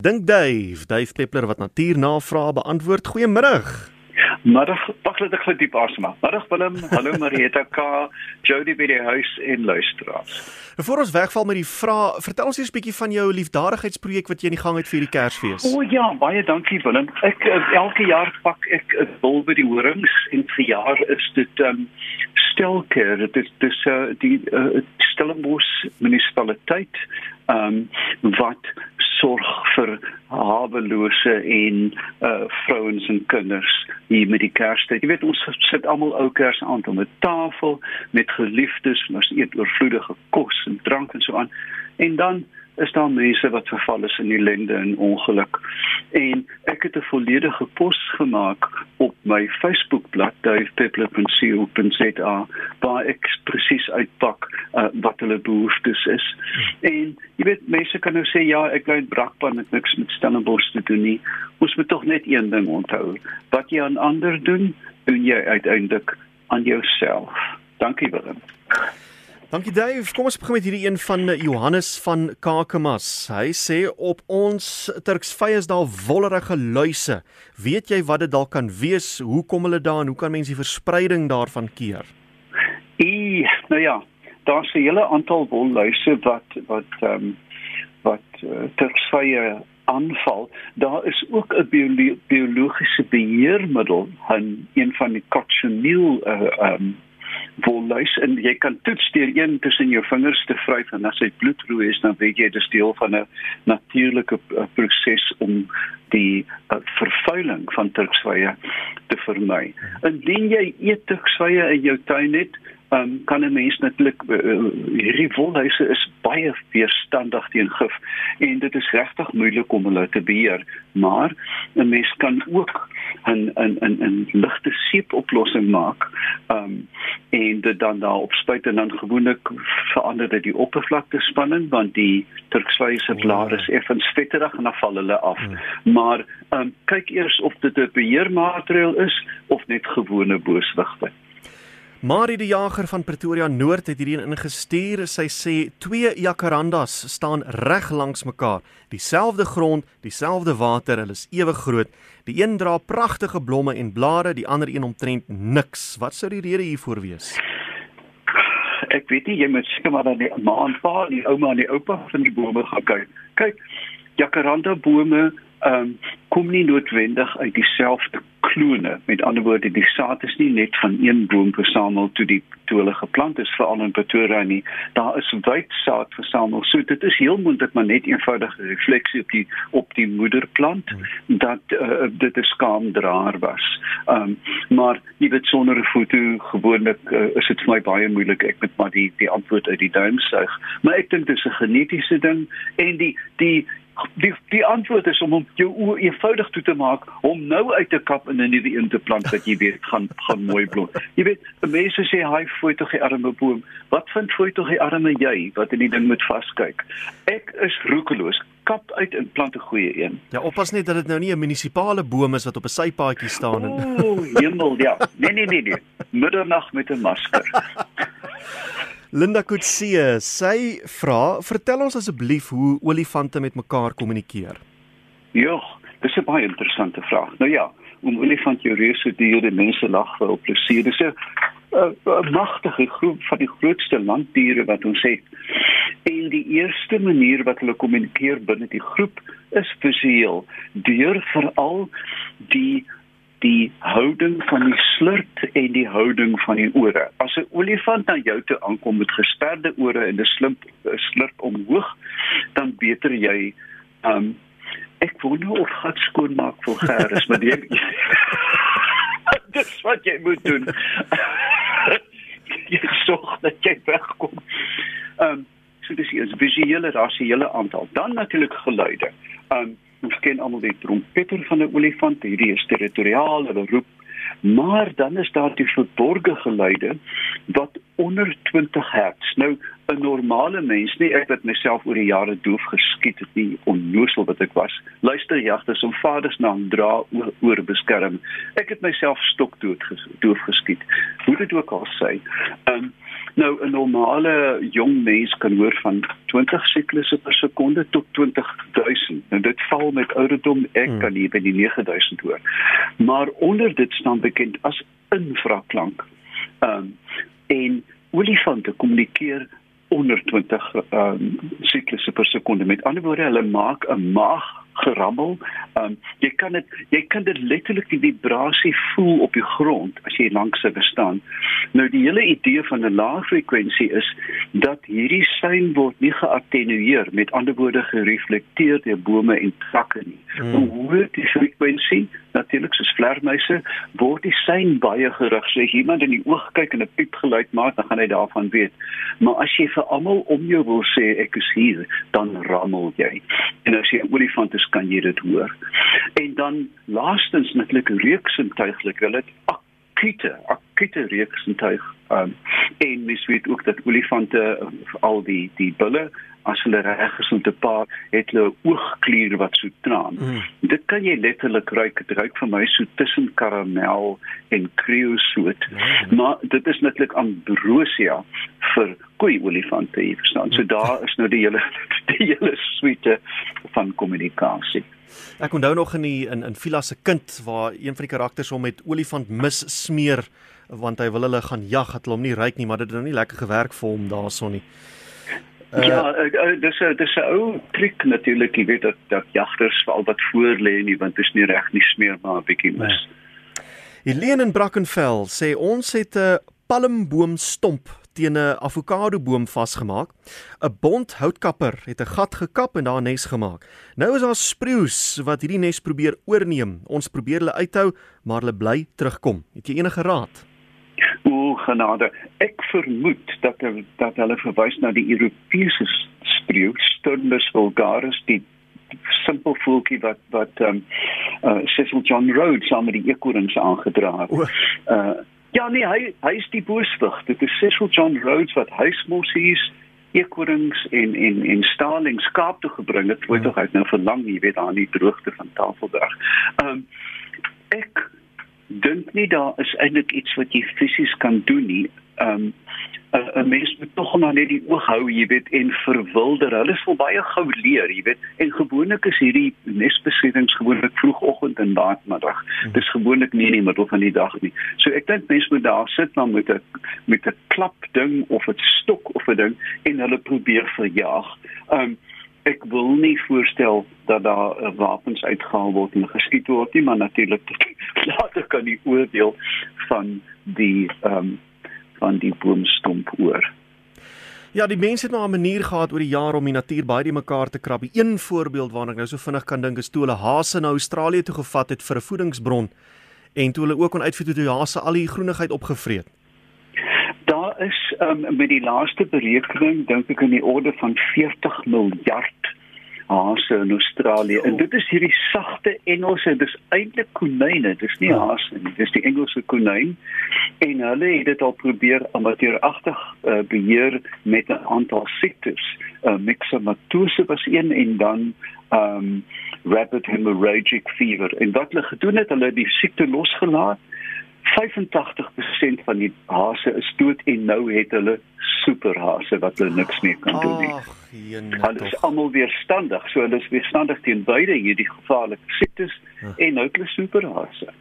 Dink Dave, Dave Peppler wat natuurnavrae beantwoord. Goeiemôre. Middag, wag net ek gou diep asem. Middag Willem, hallo Marieta K, Jody by die huis en luisteraars. Voor ons wegval met die vraag, vertel ons eers 'n bietjie van jou liefdadigheidsprojek wat jy in die gang het vir die Kersfees. O ja, baie dankie Willem. Ek eh, elke jaar pak ek 'n bul by die horings en vir jaar is dit um stelker. Dit is dis uh, die uh, Stellenbosch munisipaliteit um wat sorg vir hawelose en uh vrouens en kinders hier met die Kerstyd. Jy weet ons sit almal ou kers aan op 'n tafel met geliefdes, ons eet oorvloedige kos en drank en so aan. En dan is daar mense wat verval is in ellende en ongeluk. En ek het 'n volledige pos gemaak op my Facebookblad duifpeppler.co.za waar ek presies uitpak uh, wat hulle behoeftes is. En jy weet mense kan nou sê ja, ek bly in Brakpan en niks met Stellenbosch te doen nie. Ons moet tog net een ding onthou. Wat jy aan ander doen, doen jy uiteindelik aan jouself. Dankie Willem. Dankie Dave. Kom ons begin met hierdie een van eh, Johannes van Kakamas. Hy sê op ons Turksvy is daar wollerige luise. Weet jy wat dit dalk kan wees? Hoe kom hulle daar en hoe kan mense die verspreiding daarvan keer? E, nou ja, daar's 'n hele aantal wolluise wat wat ehm um, wat uh, Turksvye aanval. Daar is ook 'n biolo biologiese beheermiddel, 'n een van die cochineal uh, ehm um, wolluis en jy kan toets deur een tussen jou vingers te vryf en as hy bloedrooi is dan weet jy dit is deel van 'n natuurlike uh, proses om die uh, vervuiling van turksvye te vermy. Indien jy eet turksvye in jou tuin het, um, kan 'n mens natuurlik uh, hierdie wolhuise is baie weerstandig teen gif en dit is regtig moeilik om hulle te beheer, maar 'n mens kan ook 'n 'n 'n 'n ligte seepoplossing maak. Um en dit dan daarop spuit en dan gewoonlik verander dit die oppervlaktespanning want die turkswyse blare is effens vetterig en dan val hulle af. Hmm. Maar um kyk eers of dit 'n beheermaatreël is of net gewone booswigte. Marie die jager van Pretoria Noord het hierdie ingestuur. Sy sê twee jacarandas staan reg langs mekaar, dieselfde grond, dieselfde water, hulle is ewe groot. Die een dra pragtige blomme en blare, die ander een omtrent niks. Wat sou die rede hiervoor wees? Ek weet nie, jy moet seker maar dan die ma en pa, die ouma en die oupa van die bome gaan kyk. Kyk, jacaranda bome ehm um, kom nie noodwendig uit dieselfde klone. Met ander woorde, die saad is nie net van een boom versamel toe die toe hulle geplant is veral in Pretoria nie. Daar is wyd saad versamel. So dit is heel moontlik maar net eenvoudig 'n refleksie op die op die moederplant hmm. dat uh, dit 'n skaamdraer was. Ehm um, maar jy weet sonder 'n foto gewoonlik uh, is dit vir my baie moeilik. Ek moet maar die die antwoord uit die duim suig. Maar ek dink dit is 'n genetiese ding en die die die die antwoord is om hom jou oë eenvoudig toe te maak om nou uit te kap en 'n nuwe een te plant wat jy weet gaan gaan mooi blom. Jy weet, mense sê hy fooi tog die arme boom. Wat vind fooi tog die arme jy wat in die ding moet vaskyk? Ek is roekeloos. Kap uit en plant 'n goeie een. Ja, oppas net dat dit nou nie 'n munisipale boom is wat op 'n sypaadjie staan en O, hemel, ja. Nee nee nee nee. Middernag met 'n masker. Linda Kutsie, sy vra, vertel ons asseblief hoe olifante met mekaar kommunikeer. Ja, dis 'n baie interessante vraag. Nou ja, om olifant jou reuse diere mense lag vir op plesier. Dis 'n magtige groep van die grootste landdiere wat ons het. En die eerste manier wat hulle kommunikeer binne die groep is visueel, deur veral die die houding van die slurp en die houding van die ore. As 'n olifant na jou toe aankom met gesperde ore en 'n slurp slurp omhoog, dan beter jy um ek wou nou op gat skoon maak vir Gerus, maar jy Dis wat jy moet doen. jy sorg dat jy wegkom. Um so dis is visuele rasiele aantal. Dan natuurlik geluide. Um Ons ken almal die trompeter van 'n olifant, hierdie is territoriaal, hulle roep. Maar dan is daar die verborgde geluide wat onder 20 Hz. Nou 'n normale mens, nie ek wat myself oor die jare doof geskiet het nie, onnoosel wat ek was. Luister jagters om vaders naam dra oor, oor beskerm. Ek het myself stokdood doof geskiet. Hoe dit ook al sê. Um Nou 'n normale jong mens kan hoor van 20 siklusse per sekonde tot 20000. Nou dit val met ouderdom ek hmm. kan hier by die 9000 hoor. Maar onder dit staan bekend as infraklank. Ehm um, en olifante kommunikeer onder 20 ehm um, siklusse per sekonde. Met ander woorde, hulle maak 'n maag gerammel. Um jy kan dit jy kan dit letterlik die vibrasie voel op die grond as jy langs dit staan. Nou die hele idee van 'n lae frekwensie is dat hierdie sein word nie geattenueer met ander woorde gereflekteer deur bome en takke nie. Hmm. Hoe hoër die frekwensie natuurlik soos vlermuise word die sein baie gerig. So as iemand in die oog kyk en 'n piep geluid maak, dan gaan hy daarvan weet. Maar as jy vir almal om jou wil sê ek is hier, dan rammel jy. En as jy 'n olifant is, kan jy dit hoor. En dan laastens netlik reuksintuiglik, hulle het akute akute reuksintuig. Um, en mens weet ook dat olifante al die die bulle as hulle reg is om te paar het hulle oogkliere wat so traan. Mm. Dit kan jy letterlik ruik. Dit ruik vir my so tussen karamel en kreosoot. Mm. Maar dit is netlik ambrosia vir koei olifante hier verstaan. So daar is nou die hele die hele suite van kommunikasie. Ek onthou nog in die in in Vila se kind waar een van die karakters hom met olifant mis smeer want hy wil hulle gaan jag, het hulle hom nie ryk nie, maar dit het nou nie lekker gewerk vir hom daarson nie. Uh, ja, uh, dis 'n dis 'n ou triek natuurlik, jy weet dat dat jagters veral wat voor lê nie want dit is nie reg nie smeer maar 'n bietjie mis. Nee. Helene in Brackenfell sê ons het 'n palmboom stomp teen 'n avokado boom vasgemaak. 'n Bond houtkapper het 'n gat gekap en daar 'n nes gemaak. Nou is daar spreeus wat hierdie nes probeer oorneem. Ons probeer hulle uithou, maar hulle bly terugkom. Het jy enige raad? O genade, ek vermoed dat dat hulle verwys na die Europese spreeu, Sturnus vulgaris, die simpel voeltjie wat wat ehm um, uh, Cecil John Rhodes saam met die ekorings aangedra het. Uh ja nee, hy hy is die booswig. Dit is Cecil John Rhodes wat huismossies ekorings en en en starlings skaap toe gebring het. Word tog uit nou verlang, jy weet, aan die droogte van Tafelberg. Ehm um, ek dink nie daar is eintlik iets wat jy fisies kan doen nie. Ehm um, 'n mens moet tog maar net die oog hou, jy weet, en verwilder. Hulle is vol baie gou leer, jy weet. En gewoonlik is hierdie nesbesittings gewoonlik vroegoggend en laatmiddag. Hmm. Dis gewoonlik nie in die middel van die dag nie. So ek dink mense moet daar sit dan met 'n met 'n klap ding of 'n stok of 'n ding en hulle probeer verjaag. Ehm um, ek wil nie voorstel dat daar uh, wapens uitgehaal word en geskiet word nie, maar natuurlik later kan die oordeel van die ehm um, van die boomstomp oor. Ja, die mense het nou 'n manier gehad oor die jare om die natuur baie die mekaar te krap. Een voorbeeld waarna ek nou so vinnig kan dink is toe hulle hase na Australië toe gevat het vir 'n voedingsbron en toe hulle ook kon uitvind hoe die hase al die groenigheid opgevreet daar is um, met die laaste berekening dink ek in die orde van 40 miljard hase in Australië. En dit is hierdie sagte Engelse, dis eintlik konyne, dis nie hase nie, dis die Engelse konyn. En hulle het dit al probeer amateuragtig uh, beheer met 'n aantal siektes. Uh, Myxomatose was een en dan um rapid hemorrhagic fever. En wat hulle gedoen het, hulle die siekte losgelaat 85% van die hase is dood en nou het hulle superhase wat hulle niks meer kan doen nie. Ag, hulle is almal weerstandig, so hulle is weerstandig teen beide hierdie gevaarlike siektes ja. en nou hulle superhase.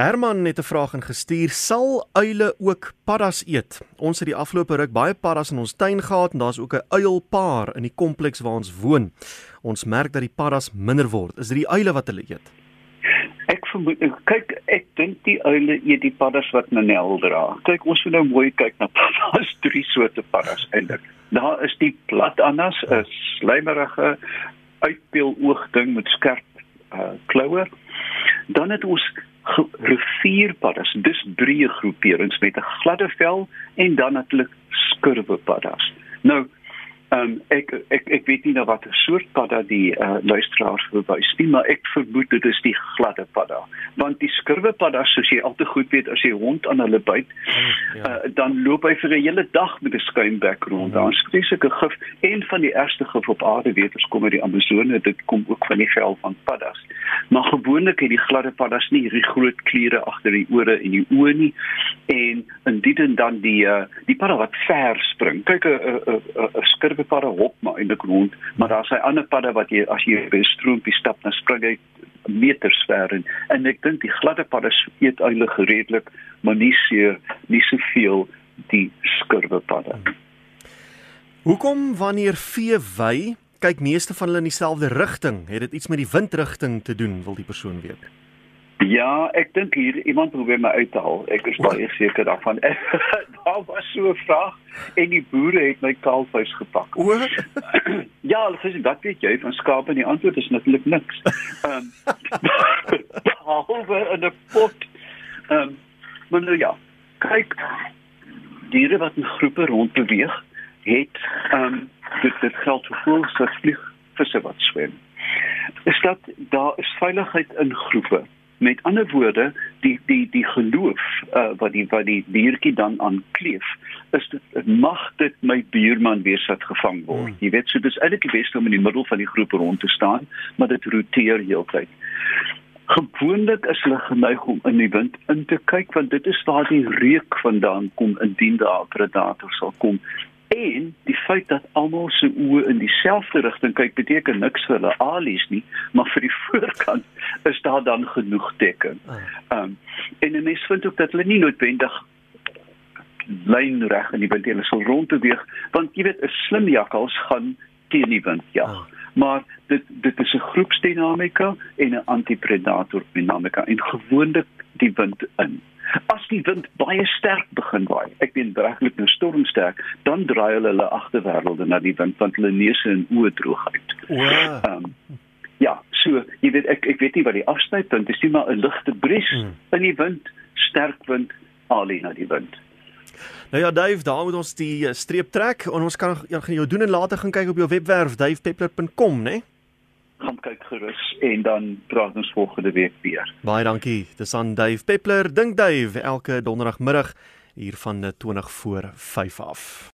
Herman het 'n vraag ingestuur: Sal uile ook paddas eet? Ons het die afgelope ruk baie paddas in ons tuin gehad en daar's ook 'n uilpaar in die kompleks waar ons woon. Ons merk dat die paddas minder word. Is dit die uile wat hulle eet? Vermoed kyk ek dink die uile eet die paddas wat Nanel dra. Kyk ons moet nou mooi kyk na paddas, drie soorte paddas eintlik. Daar is die plat annas, 'n slijmerige uitpeel oog ding met skerp uh, kloue. Dan het ons rivierpaddas, dis drie groeperings met 'n gladde vel en dan natuurlik skurwe paddas. Nou um, ek ek ek weet nie nou wat soort padda die uh, luisteraars verwys nie, maar ek vermoed dit is die gladde padda. Want die skurwe padda, soos jy al te goed weet, as jy hond aan hulle byt, ja. uh, dan loop hy vir 'n hele dag met 'n skuimbek rond. Daar is vreeslike gif en van die ergste gif op aarde weet ons kom uit die Amazone, dit kom ook van die vel van paddas. Maar gewoonlik het die gladde paddas nie hierdie groot kliere agter die ore en die oë nie en indien dan die uh, die padda wat ver spring. Kyk 'n 'n 'n skurwe padda hop maar in die grond, maar daar's 'n ander padda wat jy as jy by 'n stroompie stap, dan spring hy meters ver en, en ek dink die gladde padda eet eintlik redelik, maar nie so nie soveel die skurwe padda. Hoekom wanneer vee wy kyk meeste van hulle in dieselfde rigting. Het dit iets met die windrigting te doen, wil die persoon weet? Ja, ek dink hier iemand probeer my uithaal. Ek is baie seker daarvan. Daar was so 'n vraag en die boere het my kaalvuis gepak. O. ja, dis wat weet jy van skape? Die antwoord is natuurlik niks. Ehm um, behalwe in 'n pot. Ehm um, maar nou ja, kyk diere wat in groepe rondbeweeg het ehm um, dit dit geld vir voëls wat vlieg, visse wat swem. Is dat daar is veiligheid in groepe. Met ander woorde, die die die geloof uh, wat die wat die diertjie dan aan kleef, is dit mag dit my buurman wees wat gevang word. Hmm. Jy weet, so dis eintlik die beste om in die middel van die groep rond te staan, maar dit roteer heeltyd. Gewoonlik is hulle geneig om in die wind in te kyk want dit is waar die reuk vandaan kom indien daar 'n predator sal kom En die feit dat almal se oë in dieselfde rigting kyk beteken niks vir hulle alies nie, maar vir die voorkant is daar dan genoeg dekking. Ah. Ehm um, en die mens vind ook dat hulle nie noodwendig lyn reg in die wind hulle sal rondbeweeg want jy weet 'n slim jakkals gaan teen die wind ja. Ah. Maar dit dit is 'n groepsdinamika en 'n antipredator dinamika en gewoonlik die wind in. As die wind baie sterk begin waai, ek meen regtig nou stormsterk, dan draai hulle hulle agterwêrelde na die wind want hulle neuse en oë droog uit. Wow. Um, ja, so jy weet ek ek weet nie wat die afsnypunt is nie, maar 'n ligte bries hmm. in die wind, sterk wind, alleen na die wind. Nou ja, Dave, daar moet ons die eh, streep trek en ons kan ja, gaan jou doen en later gaan kyk op jou webwerf davepeppler.com, né? Nee? Gaan kyk gerus en dan praat ons volgende week weer. Baie dankie. Dis aan Dave Peppler. Dink Dave elke donderdagmiddag hier van 20 voor 5 af.